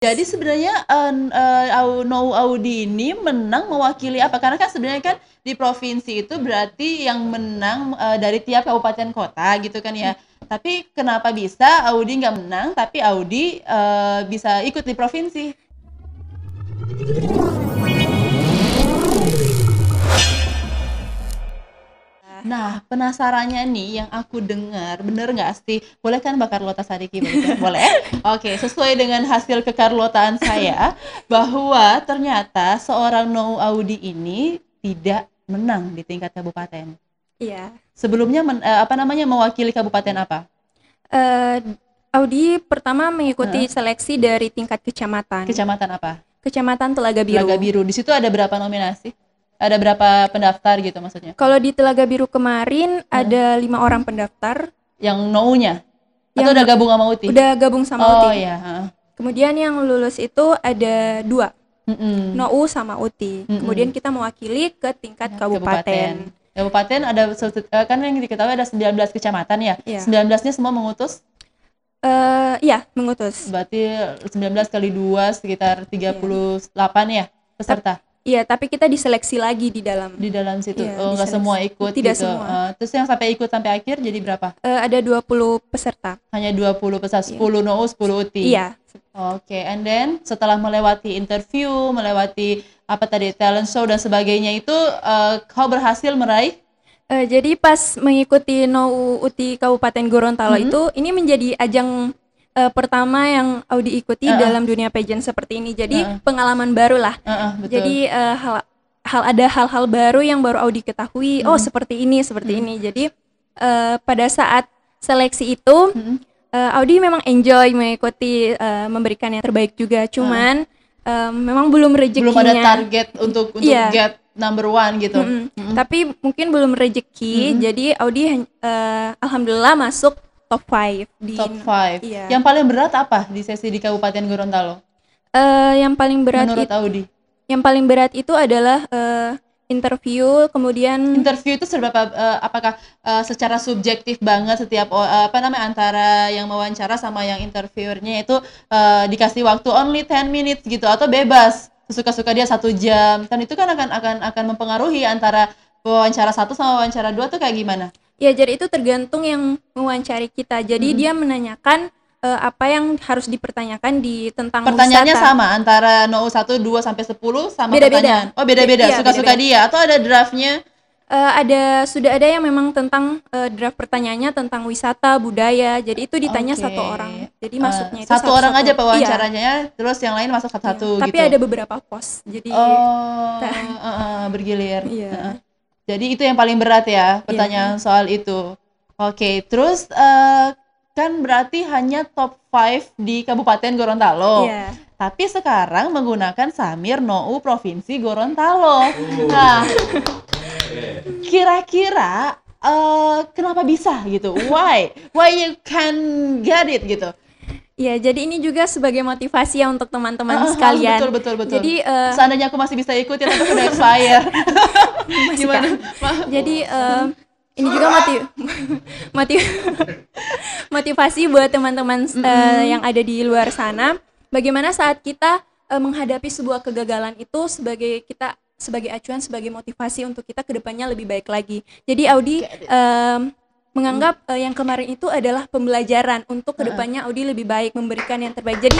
Jadi sebenarnya uh, uh, No Audi ini menang mewakili apa? Karena kan sebenarnya kan di provinsi itu berarti yang menang uh, dari tiap kabupaten kota gitu kan ya. Tapi kenapa bisa Audi nggak menang, tapi Audi uh, bisa ikut di provinsi? Penasarannya nih yang aku dengar, bener nggak sih? Boleh kan bakar lota Sadiki? Boleh? Oke, sesuai dengan hasil kekarlotaan saya, bahwa ternyata seorang No Audi ini tidak menang di tingkat kabupaten. Iya. Sebelumnya men, uh, apa namanya mewakili kabupaten apa? Uh, Audi pertama mengikuti uh. seleksi dari tingkat kecamatan. Kecamatan apa? Kecamatan Telaga Biru. Telaga Biru. Di situ ada berapa nominasi? Ada berapa pendaftar gitu maksudnya? Kalau di Telaga Biru kemarin hmm. ada lima orang pendaftar. Yang no-nya? Atau udah gabung sama UTI? Udah gabung sama oh, UTI. Oh iya. Kemudian yang lulus itu ada dua. Mm-mm. NOU sama UTI. Mm-mm. Kemudian kita mewakili ke tingkat kabupaten. Kabupaten ada eh, kan yang diketahui ada 19 kecamatan ya. Yeah. 19-nya semua mengutus Uh, iya, mengutus. Berarti 19 kali 2 sekitar 38 yeah. ya peserta. Iya, tapi kita diseleksi lagi di dalam. Di dalam situ. Iya, oh, enggak semua ikut Tidak gitu. semua. Uh, terus yang sampai ikut sampai akhir jadi berapa? Uh, ada 20 peserta. Hanya 20 peserta, 10 iya. NOU, 10 UTI. Iya. Oke, okay. and then setelah melewati interview, melewati apa tadi talent show dan sebagainya itu uh, kau berhasil meraih Uh, jadi pas mengikuti NOU UTI Kabupaten Gorontalo mm -hmm. itu ini menjadi ajang uh, pertama yang Audi ikuti uh -uh. dalam dunia pageant seperti ini. Jadi uh -uh. pengalaman baru lah. Uh -uh, betul. Jadi uh, hal hal ada hal-hal baru yang baru Audi ketahui. Hmm. Oh seperti ini, seperti hmm. ini. Jadi uh, pada saat seleksi itu hmm. uh, Audi memang enjoy mengikuti uh, memberikan yang terbaik juga. Cuman uh. uh, memang belum rezekinya. Belum ada target untuk untuk yeah. get number one gitu. -hmm. -hmm. Tapi mungkin belum rezeki. -hmm. Jadi Audi uh, alhamdulillah masuk top 5 di top 5. Iya. Yang paling berat apa di sesi di Kabupaten Gorontalo? Uh, yang paling berat menurut Audi. Yang paling berat itu adalah uh, interview, kemudian interview itu seberapa uh, apakah uh, secara subjektif banget setiap uh, apa namanya antara yang mewawancara sama yang interviewernya itu uh, dikasih waktu only 10 minutes gitu atau bebas suka-suka dia satu jam kan itu kan akan akan akan mempengaruhi antara wawancara satu sama wawancara dua tuh kayak gimana? Ya, jadi itu tergantung yang mewawancari kita. Jadi hmm. dia menanyakan uh, apa yang harus dipertanyakan di tentang Pertanyaannya wisata. sama antara no 1 2 sampai 10 sama beda -beda. pertanyaan. Oh, beda-beda. Iya, Suka-suka dia atau ada draftnya? Uh, ada sudah ada yang memang tentang uh, draft pertanyaannya tentang wisata budaya jadi itu ditanya okay. satu orang jadi uh, masuknya itu satu, satu orang aja pewawancaranya iya. terus yang lain masuk satu-satu iya. tapi gitu. ada beberapa pos jadi oh, uh, uh, bergilir iya. uh. Jadi itu yang paling berat ya iya. pertanyaan yeah. soal itu. Oke, okay, terus uh, kan berarti hanya top 5 di Kabupaten Gorontalo. Yeah. Tapi sekarang menggunakan Samir NOU Provinsi Gorontalo. Oh. Nah, kira-kira uh, kenapa bisa gitu? Why? Why you can get it gitu? Ya, jadi ini juga sebagai motivasi ya untuk teman-teman uh, sekalian. Betul, betul, betul. Jadi uh, seandainya aku masih bisa ikut ya tapi udah expire. Gimana? Jadi uh, ini juga motiv motiv motivasi buat teman-teman uh, mm -hmm. yang ada di luar sana. Bagaimana saat kita uh, menghadapi sebuah kegagalan itu sebagai kita sebagai acuan, sebagai motivasi untuk kita ke depannya lebih baik lagi. Jadi Audi um, menganggap uh, yang kemarin itu adalah pembelajaran untuk ke depannya Audi lebih baik memberikan yang terbaik. Jadi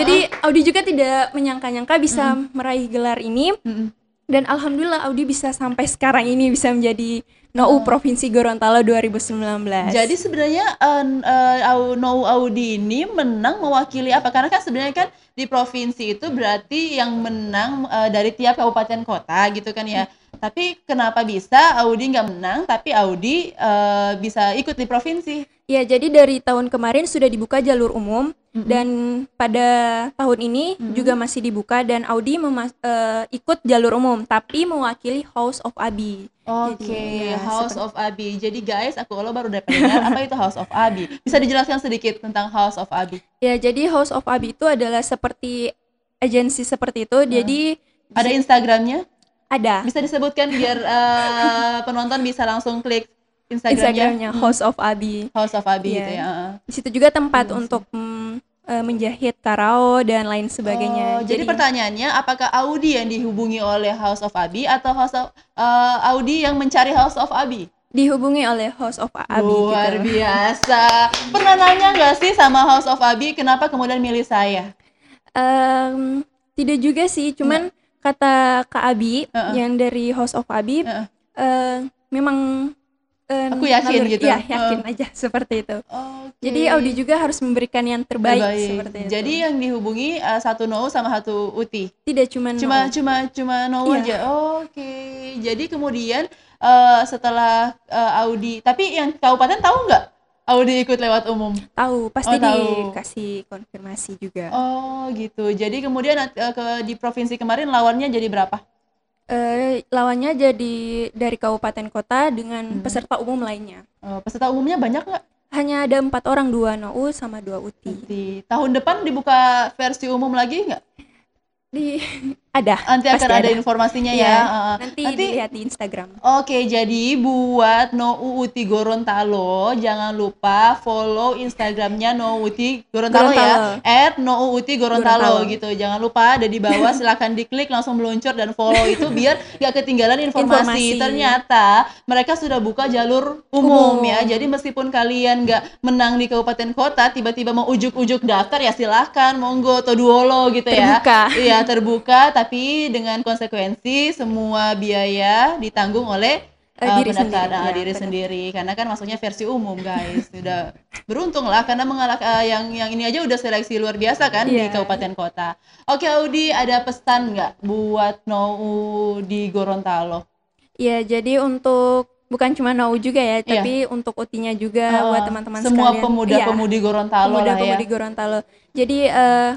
jadi Audi juga tidak menyangka-nyangka bisa mm. meraih gelar ini mm. Dan alhamdulillah Audi bisa sampai sekarang ini bisa menjadi NOU Provinsi Gorontalo 2019. Jadi sebenarnya uh, uh, NOU Audi ini menang mewakili apa? Karena kan sebenarnya kan di provinsi itu berarti yang menang uh, dari tiap kabupaten kota gitu kan ya. Tapi kenapa bisa Audi nggak menang, tapi Audi uh, bisa ikut di provinsi? Ya, jadi dari tahun kemarin sudah dibuka jalur umum mm-hmm. dan pada tahun ini mm-hmm. juga masih dibuka dan Audi uh, ikut jalur umum, tapi mewakili House of Abi. Oke, okay, ya, House seperti... of Abi. Jadi guys, aku lo baru dapat dengar apa itu House of Abi. Bisa dijelaskan sedikit tentang House of Abi? Ya, jadi House of Abi itu adalah seperti agensi seperti itu. Hmm. Jadi ada Instagramnya? Ada. Bisa disebutkan biar uh, penonton bisa langsung klik Instagramnya, Instagramnya House of Abi. House of Abi yeah. gitu ya. Di situ juga tempat hmm, untuk mm, uh, menjahit karao dan lain sebagainya. Oh, jadi, jadi pertanyaannya apakah Audi yang dihubungi oleh House of Abi atau House of, uh, Audi yang mencari House of Abi? Dihubungi oleh House of Abi. Luar gitu. biasa. Pernah nanya nggak sih sama House of Abi kenapa kemudian milih saya? Um, tidak juga sih, cuman Enggak. kata Kak Abi uh -uh. yang dari House of Abi uh -uh. Uh, memang uh, aku yakin gitu ya yakin uh. aja seperti itu okay. jadi Audi juga harus memberikan yang terbaik, terbaik. seperti itu jadi yang dihubungi uh, satu No sama satu Uti tidak cuma cuma no. cuma cuma No iya. aja oke okay. jadi kemudian uh, setelah uh, Audi tapi yang kabupaten tahu nggak Audi ikut lewat umum? Tahu, pasti oh, tahu. dikasih konfirmasi juga. Oh, gitu. Jadi kemudian uh, ke di provinsi kemarin lawannya jadi berapa? Uh, lawannya jadi dari kabupaten kota dengan hmm. peserta umum lainnya. Uh, peserta umumnya banyak nggak? Hanya ada empat orang, dua NOU sama dua UTI. Di tahun depan dibuka versi umum lagi nggak? Di ada. Nanti akan ada, ada informasinya ya. ya. Uh, nanti, nanti lihat di Instagram. Oke, jadi buat No Uuti Gorontalo jangan lupa follow Instagramnya No Uuti Gorontalo, ya. At No Uuti Gorontalo, Gorontalo gitu. Jangan lupa ada di bawah silahkan diklik langsung meluncur dan follow itu biar gak ketinggalan informasi. informasi. Ternyata mereka sudah buka jalur umum, umum. ya. Jadi meskipun kalian gak menang di kabupaten kota, tiba-tiba mau ujuk-ujuk daftar ya silahkan monggo atau duolo gitu ya. Terbuka. Iya terbuka tapi dengan konsekuensi semua biaya ditanggung oleh uh, diri sendiri, ya, diri sendiri karena kan maksudnya versi umum guys sudah beruntung lah karena mengalah uh, yang yang ini aja udah seleksi luar biasa kan yeah. di kabupaten kota oke Audi ada pesan nggak buat Nou di Gorontalo ya jadi untuk bukan cuma Nou juga ya, yeah. tapi untuk utinya juga uh, buat teman-teman semua pemuda-pemudi ya, Gorontalo pemuda-pemudi ya. Gorontalo. Jadi uh,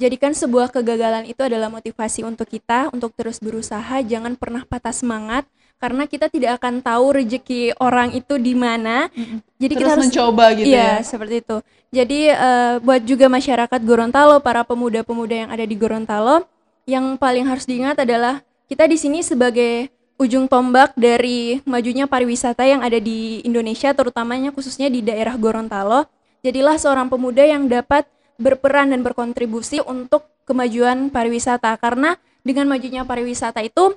Jadikan sebuah kegagalan itu adalah motivasi untuk kita untuk terus berusaha, jangan pernah patah semangat karena kita tidak akan tahu rezeki orang itu di mana. Jadi terus kita harus mencoba gitu iya, ya. seperti itu. Jadi uh, buat juga masyarakat Gorontalo, para pemuda-pemuda yang ada di Gorontalo, yang paling harus diingat adalah kita di sini sebagai ujung tombak dari majunya pariwisata yang ada di Indonesia, terutamanya khususnya di daerah Gorontalo. Jadilah seorang pemuda yang dapat berperan dan berkontribusi untuk kemajuan pariwisata. Karena dengan majunya pariwisata itu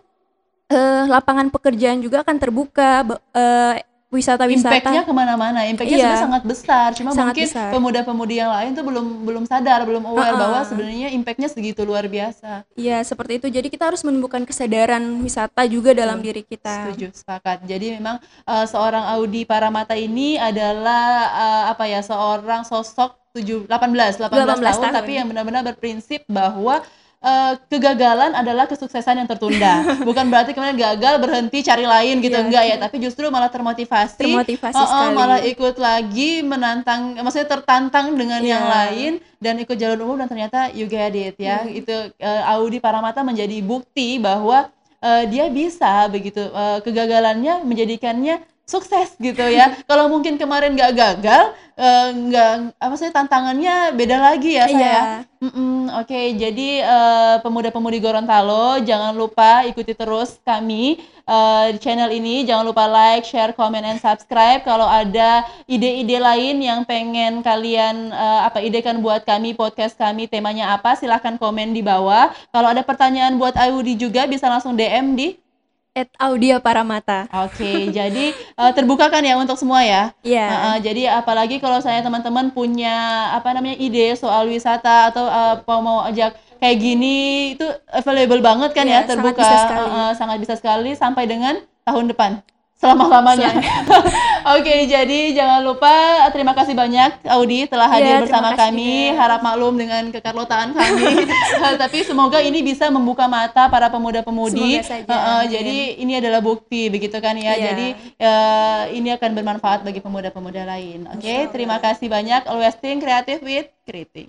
eh, lapangan pekerjaan juga akan terbuka eh, wisata-wisata. Impactnya ke mana-mana. Impactnya iya, sudah sangat besar. Cuma sangat mungkin pemuda-pemudi yang lain tuh belum belum sadar belum aware uh -uh. bahwa sebenarnya impactnya segitu luar biasa. Iya seperti itu. Jadi kita harus menumbuhkan kesadaran wisata juga dalam hmm, diri kita. setuju sepakat. Jadi memang uh, seorang Audi Paramata ini adalah uh, apa ya seorang sosok 7 18 18, 18 tahun, tahun tapi yang benar-benar berprinsip bahwa uh, kegagalan adalah kesuksesan yang tertunda. Bukan berarti kemudian gagal berhenti cari lain gitu yeah. enggak ya, tapi justru malah termotivasi. Termotivasi uh, uh, sekali. malah ikut lagi menantang maksudnya tertantang dengan yeah. yang lain dan ikut jalur umum dan ternyata you get it ya. Yeah. Itu uh, Audi Paramata menjadi bukti bahwa uh, dia bisa begitu uh, kegagalannya menjadikannya sukses gitu ya. Kalau mungkin kemarin nggak gagal, uh, nggak apa sih tantangannya beda lagi ya saya. Yeah. Mm -mm, Oke, okay. jadi uh, pemuda-pemudi Gorontalo jangan lupa ikuti terus kami uh, di channel ini. Jangan lupa like, share, comment, and subscribe. Kalau ada ide-ide lain yang pengen kalian uh, apa idekan buat kami podcast kami temanya apa, silahkan komen di bawah. Kalau ada pertanyaan buat Ayudi juga bisa langsung DM di at Audia Paramata. Oke, okay, jadi uh, terbuka kan ya untuk semua ya? Iya. Yeah. Uh, uh, jadi apalagi kalau saya teman-teman punya apa namanya ide soal wisata atau uh, mau ajak kayak gini itu available banget kan yeah, ya terbuka sangat bisa sekali. Uh, uh, sangat bisa sekali sampai dengan tahun depan selama-lamanya. Oke, okay, jadi jangan lupa terima kasih banyak Audi telah iya, hadir ya, bersama kami. Juga. Harap maklum dengan kekarlotaan kami. Tapi semoga ini bisa membuka mata para pemuda-pemudi. Uh, uh, jadi ini adalah bukti begitu kan ya. ya. Jadi uh, ini akan bermanfaat bagi pemuda-pemuda lain. Oke, okay? terima kasih banyak. Always think creative with creating.